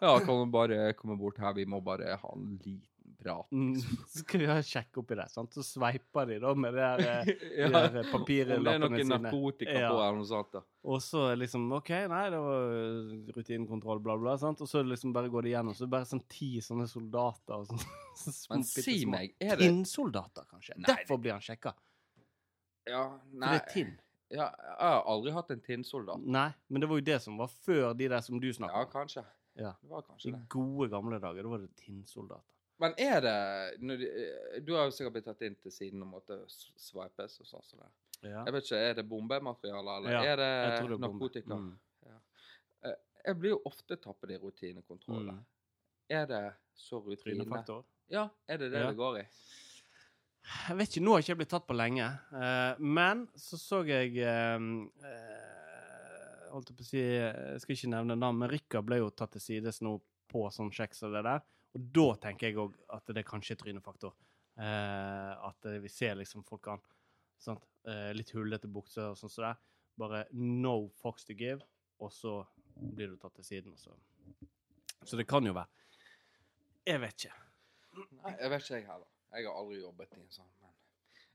Ja, kan du bare komme bort her? Vi må bare ha en liten prat. Mm, Så skal vi ha sjekk oppi det, sant? Så sveiper de da med det der, ja. de der papirlappene sine. Om det er noe narkotika Ja. på eller noe sånt. da. Og så liksom OK, nei, det var eh, rutinekontroll, bla, bla. sant? Og så liksom bare går de gjennom. Så bare sånn ti sånne soldater og sånn. så Men si meg, er det Innsoldater, kanskje. Nei, Derfor blir han sjekka. Ja, For det er tinn. Ja, jeg har aldri hatt en tinnsoldat. Nei, men det var jo det som var før de der som du Ja, snakket om. kanskje. Ja. Det var kanskje I det. gode gamle dager, da var det tinnsoldater. Men er det de, eh, Du har jo sikkert blitt tatt inn til siden og måtte sveipes og sånn. som det. Ja. Jeg vet ikke, Er det bombemateriale, eller Ja, er det det er narkotika? Mm. Ja. Jeg blir jo ofte tappet i rutinekontroller. Mm. Er det så rutine? Trynefaktor. Ja, er det det Ja. det går i? Jeg vet ikke, nå har jeg ikke blitt tatt på lenge. Uh, men så så jeg eh, uh, Holdt jeg på å si Jeg skal ikke nevne navn, men Rikard ble jo tatt til sides nå på sånn kjeks og det der. Og da tenker jeg òg at det kanskje er trynefaktor. At vi ser liksom folk an. Sant? Litt hullete bukser og sånn som det. Bare no fox to give, og så blir du tatt til siden. Også. så det kan jo være. Jeg vet ikke. Nei, jeg vet ikke jeg heller. Jeg har aldri jobbet i en sånn, men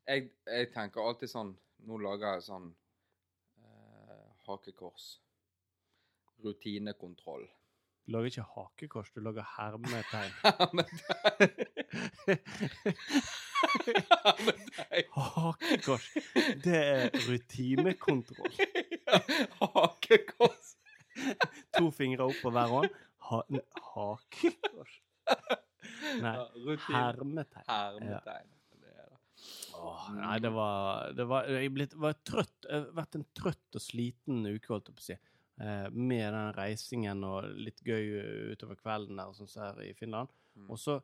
jeg, jeg tenker alltid sånn Nå lager jeg sånn eh, hakekors. Rutinekontroll. Du lager ikke hakekors, du lager hermetegn. Hakekors. Det er rutinekontroll. Hakekors. To fingre opp på hver hånd. Ha hakekors. Nei, Rutin. hermetegn. Hermetegn. Det er det. Åh, nei, det var, det var Jeg blitt, var trøtt. Jeg har vært en trøtt og sliten uke, holdt jeg på å si. Eh, med den reisingen og litt gøy utover kvelden der, sånn her i Finland. Mm. Og så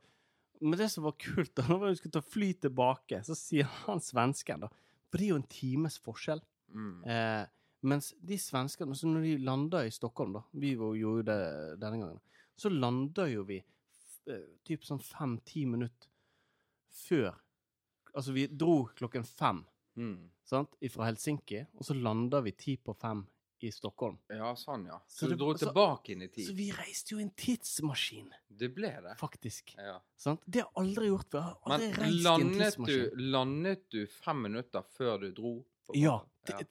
Men det som var kult, da når vi skulle ta fly tilbake, så sier han svensken, da For det er jo en times forskjell. Mm. Eh, mens de svenskene så Når de landa i Stockholm, da Vi gjorde det denne gangen. Så landa jo vi typ sånn fem-ti minutter før Altså, vi dro klokken fem Mm. sant, fra Helsinki, og så landa vi ti på fem i Stockholm. Ja, sånn, ja. Så Så, du dro så- tilbake inn i Så vi reiste jo i en tidsmaskin, Det ble det? faktisk. Ja. Sant? Det har jeg aldri gjort før. Aldri Men landet du, landet du fem minutter før du dro? Ja.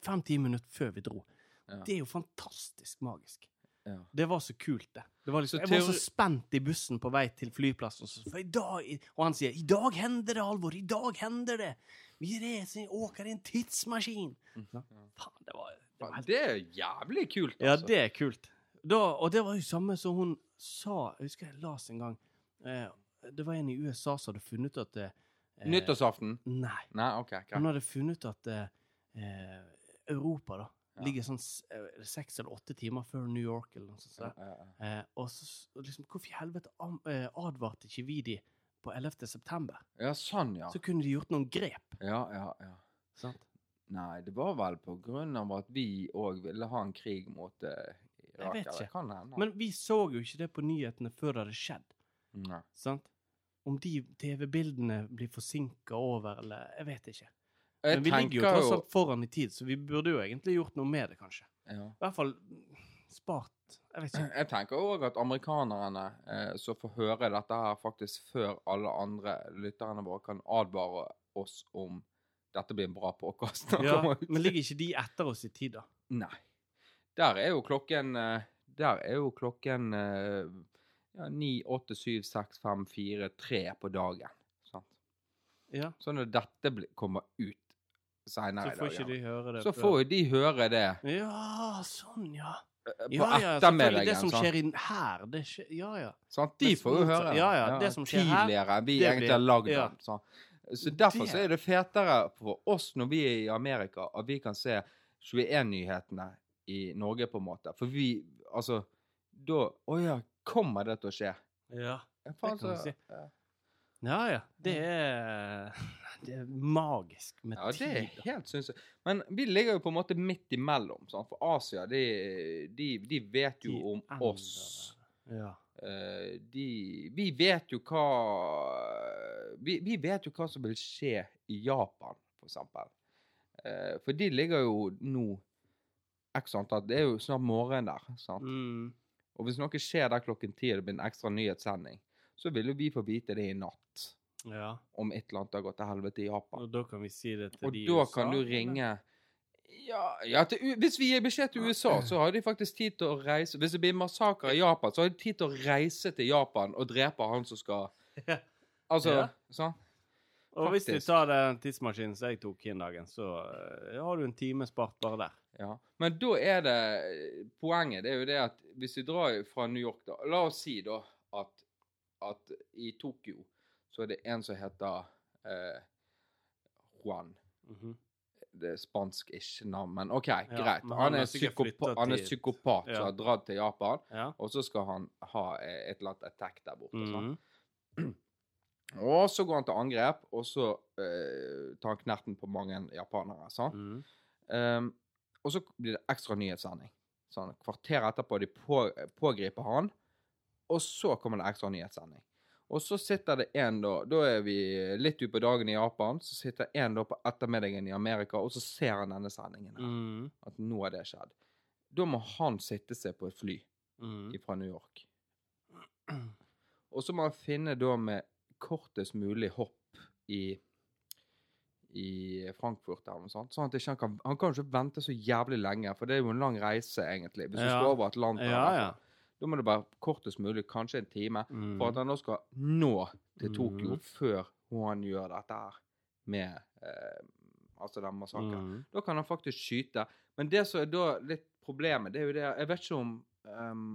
Fem-ti minutter før vi dro. Ja. Det er jo fantastisk magisk. Ja. Det var så kult, det. det var liksom, jeg var så spent i bussen på vei til flyplassen. så- For i dag, og han sier 'I dag hender det, Alvor! I dag hender det! Vi reiser, åker i en tidsmaskin!' Mm -hmm. faen, det var, det var helt Det er jævlig kult, Ja, altså. det er kult. Da, og det var jo samme som hun sa Jeg husker jeg las en gang eh, Det var en i USA som hadde funnet ut at eh, Nyttårsaften? Nei. Nei, okay, hun hadde funnet ut at eh, eh, Europa da Ja. Ligger sånn eh, seks eller åtte timer før New York eller noe sånt. Eh, og så liksom, Hvorfor i helvete eh, advarte ikke vi de på 11. september? ja, sånn, ja. Så kunne de gjort noen grep. Ja, ja, ja. Sant? Nei, det var vel på grunn av at vi òg ville ha en krig mot Irak. Irak. vet eller ikke. Kan hende. Men vi så jo ikke det på nyhetene før det hadde skjedd. Nei. Sant? Om de TV-bildene blir forsinka over, eller Jeg vet ikke. Jeg Men vi ligger jo tross alt foran i tid, så vi burde jo egentlig gjort noe med det, kanskje. ja. I hvert fall spart Jeg. Jeg tenker òg at amerikanerne eh, som får høre dette her faktisk før alle andre lytterne våre kan advare oss om dette blir en bra påkast. Ja, men ligger ikke de etter oss i tid, da? Nei. Der er jo klokken eh, Der er jo klokken eh, ja, 9, 8, 7, 6, 5, 4, 3 på dagen. Sant? Ja. Så når dette kommer ut seinere i får dag, ikke de høre det så får jo de høre det Ja, sånn, ja. eh, på Ja, ja, ettermiddagen. Det som skjer i her, det skjer Ja, ja. Sånn, De Mens får jo høre ja, ja, det som skjer her, tidligere enn vi egentlig har lagd ja. den. Sånn. Så derfor så er det fetere for oss når vi er i Amerika, at vi kan se 21-nyhetene i Norge, på en måte. For vi Altså, da Å ja, kommer det til å skje? Ja, faen, Det kan så- si. Ja. ja. ja. Det er Det er magisk med Ja, det er helt sinnssykt. Men vi ligger jo på en måte midt imellom. Sant? For Asia, de, de, de vet jo De om ender oss. Ja. Eh, de Vi vet jo hva vi, vi vet jo hva som vil skje i Japan, for eksempel. Eh, for de ligger jo nå x antall Det er jo snart morgen der. sant? Mm. Og hvis noe skjer der klokken ti, og det blir en ekstra nyhetssending, så vil jo vi få vite det i natt. ja. Om et eller annet har gått til helvete i Japan. Og da kan vi si det til Og de i USA? Og da kan du ringe ja, ja til, Hvis vi gir beskjed til USA, så har de faktisk tid til å reise Hvis det blir massakre i Japan, så har de tid til å reise til Japan og drepe han som skal. Altså, Ja. sånn? Og hvis du tar den tidsmaskinen som jeg tok inn dagen, så eh, har du en time spart bare der. Ja. Men da er det Poenget det er jo det at hvis vi drar fra New York, da La oss si da at, at i Tokyo så er det en som heter eh, Juan. Mhm. Det er spansk ikke navn, men OK, greit. men Han, han er, psykopat, han er psykopat Ja. som har dratt til Japan, Ja. og så skal han ha eh, et eller annet attack der borte. sant? Mhm. Og så går han til angrep, og så eh, tar han knerten på mange japanere. sant? Mhm. Um, og så blir det ekstra nyhetssending. Sånn, kvarter etterpå de på, pågriper han, og så kommer det ekstra nyhetssending. Og så sitter det en da Da er vi litt utpå dagen i Japan. Så sitter en da på ettermiddagen i Amerika, og så ser han denne sendingen. her, Mm. At nå har det skjedd. Da må han sitte seg på et fly mm. fra New York. Og så må han finne da med kortest mulig hopp i i Frankfurt eller noe sånt. Sånn at ikke han kan Han kan ikke vente så jævlig lenge, for det er jo en lang reise, egentlig. Hvis du Ja. skal over Atlanteren. Ja, ja. Da må det være kortest mulig, kanskje en time, mm. for at han nå skal nå til Tokyo mm. før han gjør dette her med eh, Altså den massakren. Mm. Da kan han faktisk skyte. Men det som er da litt problemet, det er jo det Jeg vet ikke om um,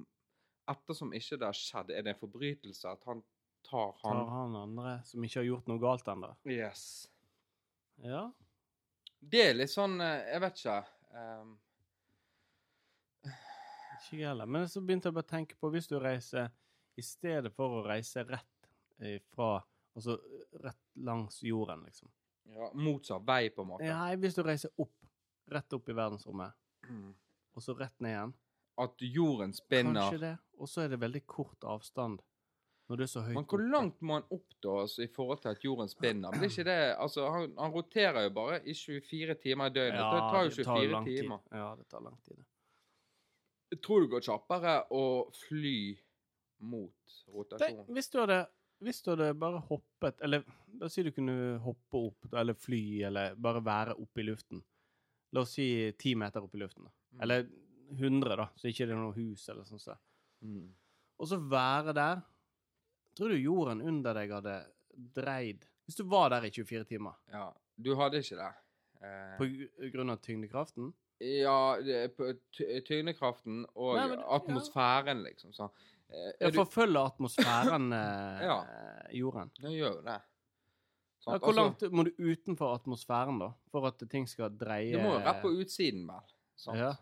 Ettersom ikke det har skjedd, er det en forbrytelse at han tar han Tar han andre som ikke har gjort noe galt ennå. Yes. Ja. Det er litt sånn eh, Jeg vet ikke. Um, Ikke jeg heller. Men så begynte jeg bare å tenke på hvis du reiser I stedet for å reise rett eh, fra Altså rett langs jorden, liksom. ja, motsatt vei, på en måte. Nei, hvis du reiser opp. Rett opp i verdensrommet. Mm. Og så rett ned igjen. At jorden spinner. Kanskje det. Og så er det veldig kort avstand. Når det er så høyt Men hvor langt må han opp da, altså, i forhold til at jorden spinner? Blir ikke det Altså, han, han roterer jo bare i 24 timer i døgnet. det tar jo det tar 24 lang tid. timer. Ja, det tar lang tid. det. Tror det går kjappere å fly mot rotasjonen? Det, hvis du hadde hvis du hadde bare hoppet Eller la oss si du kunne hoppe opp, eller fly, eller bare være oppe i luften. La oss si ti meter opp i luften. Mm. Eller 100, da, så ikke det er noe hus eller sånn. Så. Mm. Og så være der. Tror du jorden under deg hadde dreid Hvis du var der i 24 timer Ja, du hadde ikke det. Eh, på grunn av tyngdekraften? Ja, tyngdekraften og Nei, men- atmosfæren, liksom. Så. Eh, Ja, forfølger atmosfæren eh, Ja. jorden. det gjør jo det. Ja, Sant? hvor Altså, langt må du utenfor atmosfæren, da? For at ting skal dreie Du må jo rett på utsiden, vel. Sant? Ja.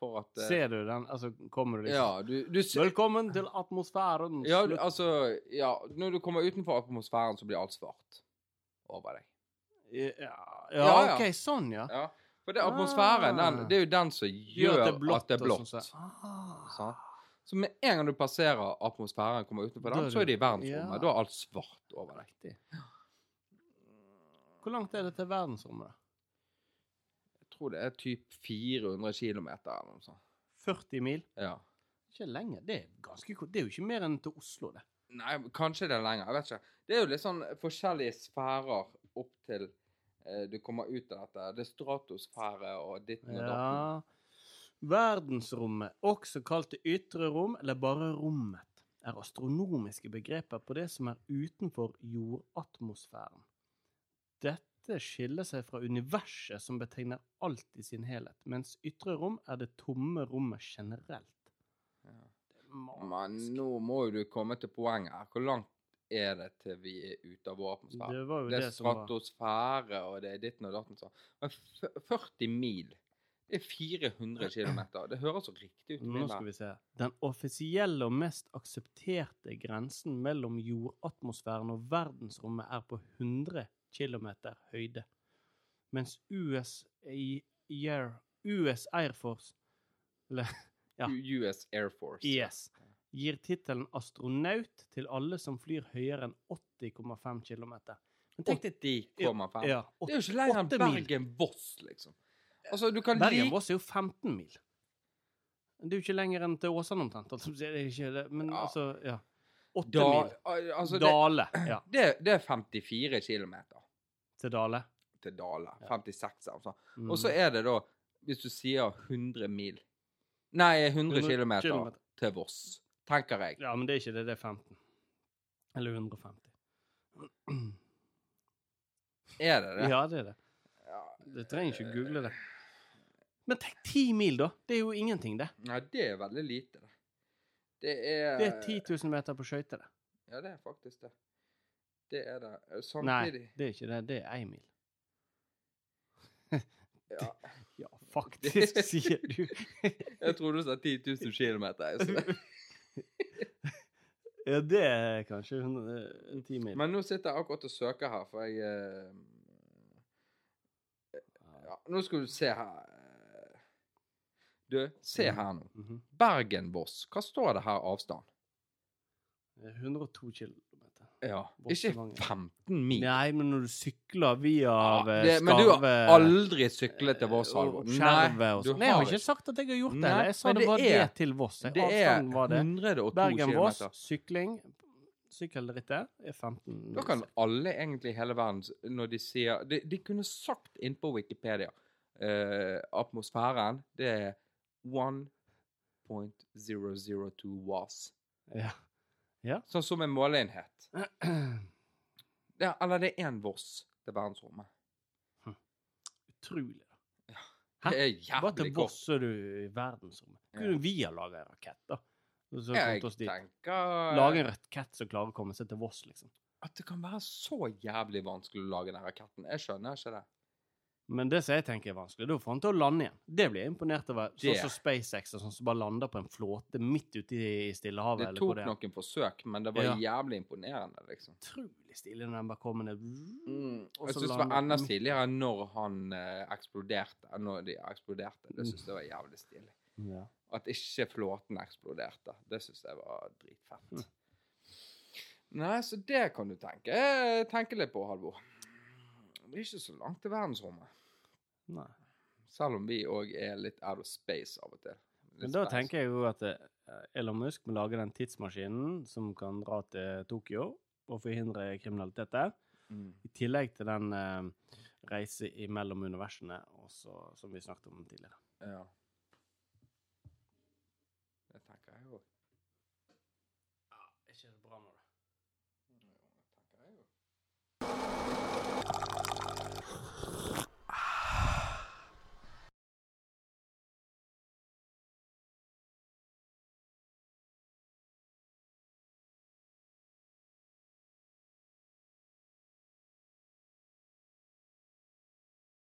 For at eh, Ser du den? Altså, kommer du liksom Ja, du, du ser Velkommen til atmosfæren. Ja, du- altså Ja, når du kommer utenfor atmosfæren, så blir alt svart over deg. Ja, ja, Ja, ja. OK, sånn, ja. For det er atmosfæren, Ah. den, det er jo den som gjør at det er blått. og sånn, så- Ah. Sant? Så med en gang du passerer atmosfæren, kommer utenfor den, er så er det i verdensrommet. ja. Da er alt svart over deg. Hvor langt er det til verdensrommet? Jeg tror det er typ 400 km eller noe sånt. 40 mil? Ja. Ikke lenge. Det er ganske. Det er jo ikke mer enn til Oslo, det. Nei, kanskje det er lenger. Jeg vet ikke. Det er jo litt sånn forskjellige sfærer opp til du kommer ut av dette. Det er stratosfære og ditten og datten. Ja. Verdensrommet, også kalt det ytre rom eller bare rommet, er astronomiske begreper på det som er utenfor jordatmosfæren. Dette skiller seg fra universet som betegner alt i sin helhet, mens ytre rom er det tomme rommet generelt. Ja. Men nå må jo du komme til poenget her. Hvor langt er det til vi er ute av vår atmosfære? Det var jo Det det, er stratosfære, og det er ditten og datten. sånn. Men 40 mil, det er 400 km. Det høres så riktig ut. Nå skal vi se. Den offisielle og mest aksepterte grensen mellom jordatmosfæren og verdensrommet er på 100 km høyde, mens US, Air, US Air Force eller ja. US Air Force. IS gir tittelen astronaut til alle som flyr høyere enn 80,5 km. Men tenk deg 80,5. ja, Det er jo ikke lenger enn. Bergen-Voss, liksom. Altså, du kan Bergen like Voss er jo 15 mil. Det er jo ikke lenger enn til Åsane omtrent. Altså, det er ikke det, men Ja. altså, ja. 8 da, mil. altså, det, Dale. Ja, det, det er 54 km til Dale. til Dale. 56, altså. Mm. Og så er det da, hvis du sier 100 mil Nei, 100 km kilometer. til Voss, tenker jeg. Ja, men det er ikke det. Det er 15. Eller 150. Er det det? Ja, det er det. Du trenger ikke google det. Men tenk ti mil, da. Det er jo ingenting, det. Nei, det er veldig lite, det. Det er Det er 10 000 meter på skøyter, det. Ja, det er faktisk det. Det er det. Samtidig Nei, det er ikke det. Det er én mil. Ja. Ja, faktisk, sier du. Jeg tror du sa 10 000 km. Ja, det er kanskje 100 10 mil. Men nå sitter jeg akkurat og søker her, for jeg eh, Ja, nå skal du se her. Du, se her nå. Mhm. Bergen-Voss. Hva står det her avstand? 102 km. Ja, ikke er 15 mil. Nei, men når du sykler via Ja, det, Skarve men du har aldri syklet til Voss, eh, Halvor. og og du sånn. Nei, jeg har ikke sagt at jeg har gjort det. Nei, Jeg sa det det var er- det til Voss. Det er Avstanden var 102 Bergen-Voss, sykling Sykkelrittet er 15 Da kan alle egentlig i hele verden, når de sier De, de kunne sagt inn på Wikipedia uh, atmosfæren, det er 1.002 was. Ja. Sånn som en måleenhet. Ja, eller det er én Voss til verdensrommet. Utrolig. da. Det er Bare til jævlig Voss kort. så er du i verdensrommet. Kunne vi ha laga en rakett, da? Og Så Jeg oss dit. tenker Lage en rakett som klarer å komme seg til Voss, liksom. at det kan være så jævlig vanskelig å lage den raketten. Jeg skjønner ikke det. Men det som jeg tenker er vanskelig, det er å få han til å lande igjen. Det blir jeg imponert over. Sånn som SpaceX, og sånn som bare lander på en flåte midt ute i Stillehavet. Det eller tok det noen forsøk, men det var Ja. jævlig imponerende, liksom. Utrolig stilig når den bare kommer ned. Mm. Jeg syns det var enda stiligere når han eh, eksploderte. Når de eksploderte. Det syns jeg var jævlig stilig. Ja. At ikke flåten eksploderte. Det syns jeg var dritfett. Mm. Nei, så det kan du tenke. Jeg tenker litt på, Halvor. Det er ikke så langt til verdensrommet. Nei. Selv om vi òg er litt out of space av og til. Litt Men da space. tenker jeg jo at eh, Elon Musk må lage den tidsmaskinen som kan dra til Tokyo og forhindre kriminalitet der. mm. I tillegg til den eh, reise mellom universene, også, som vi snakket om tidligere. Ja.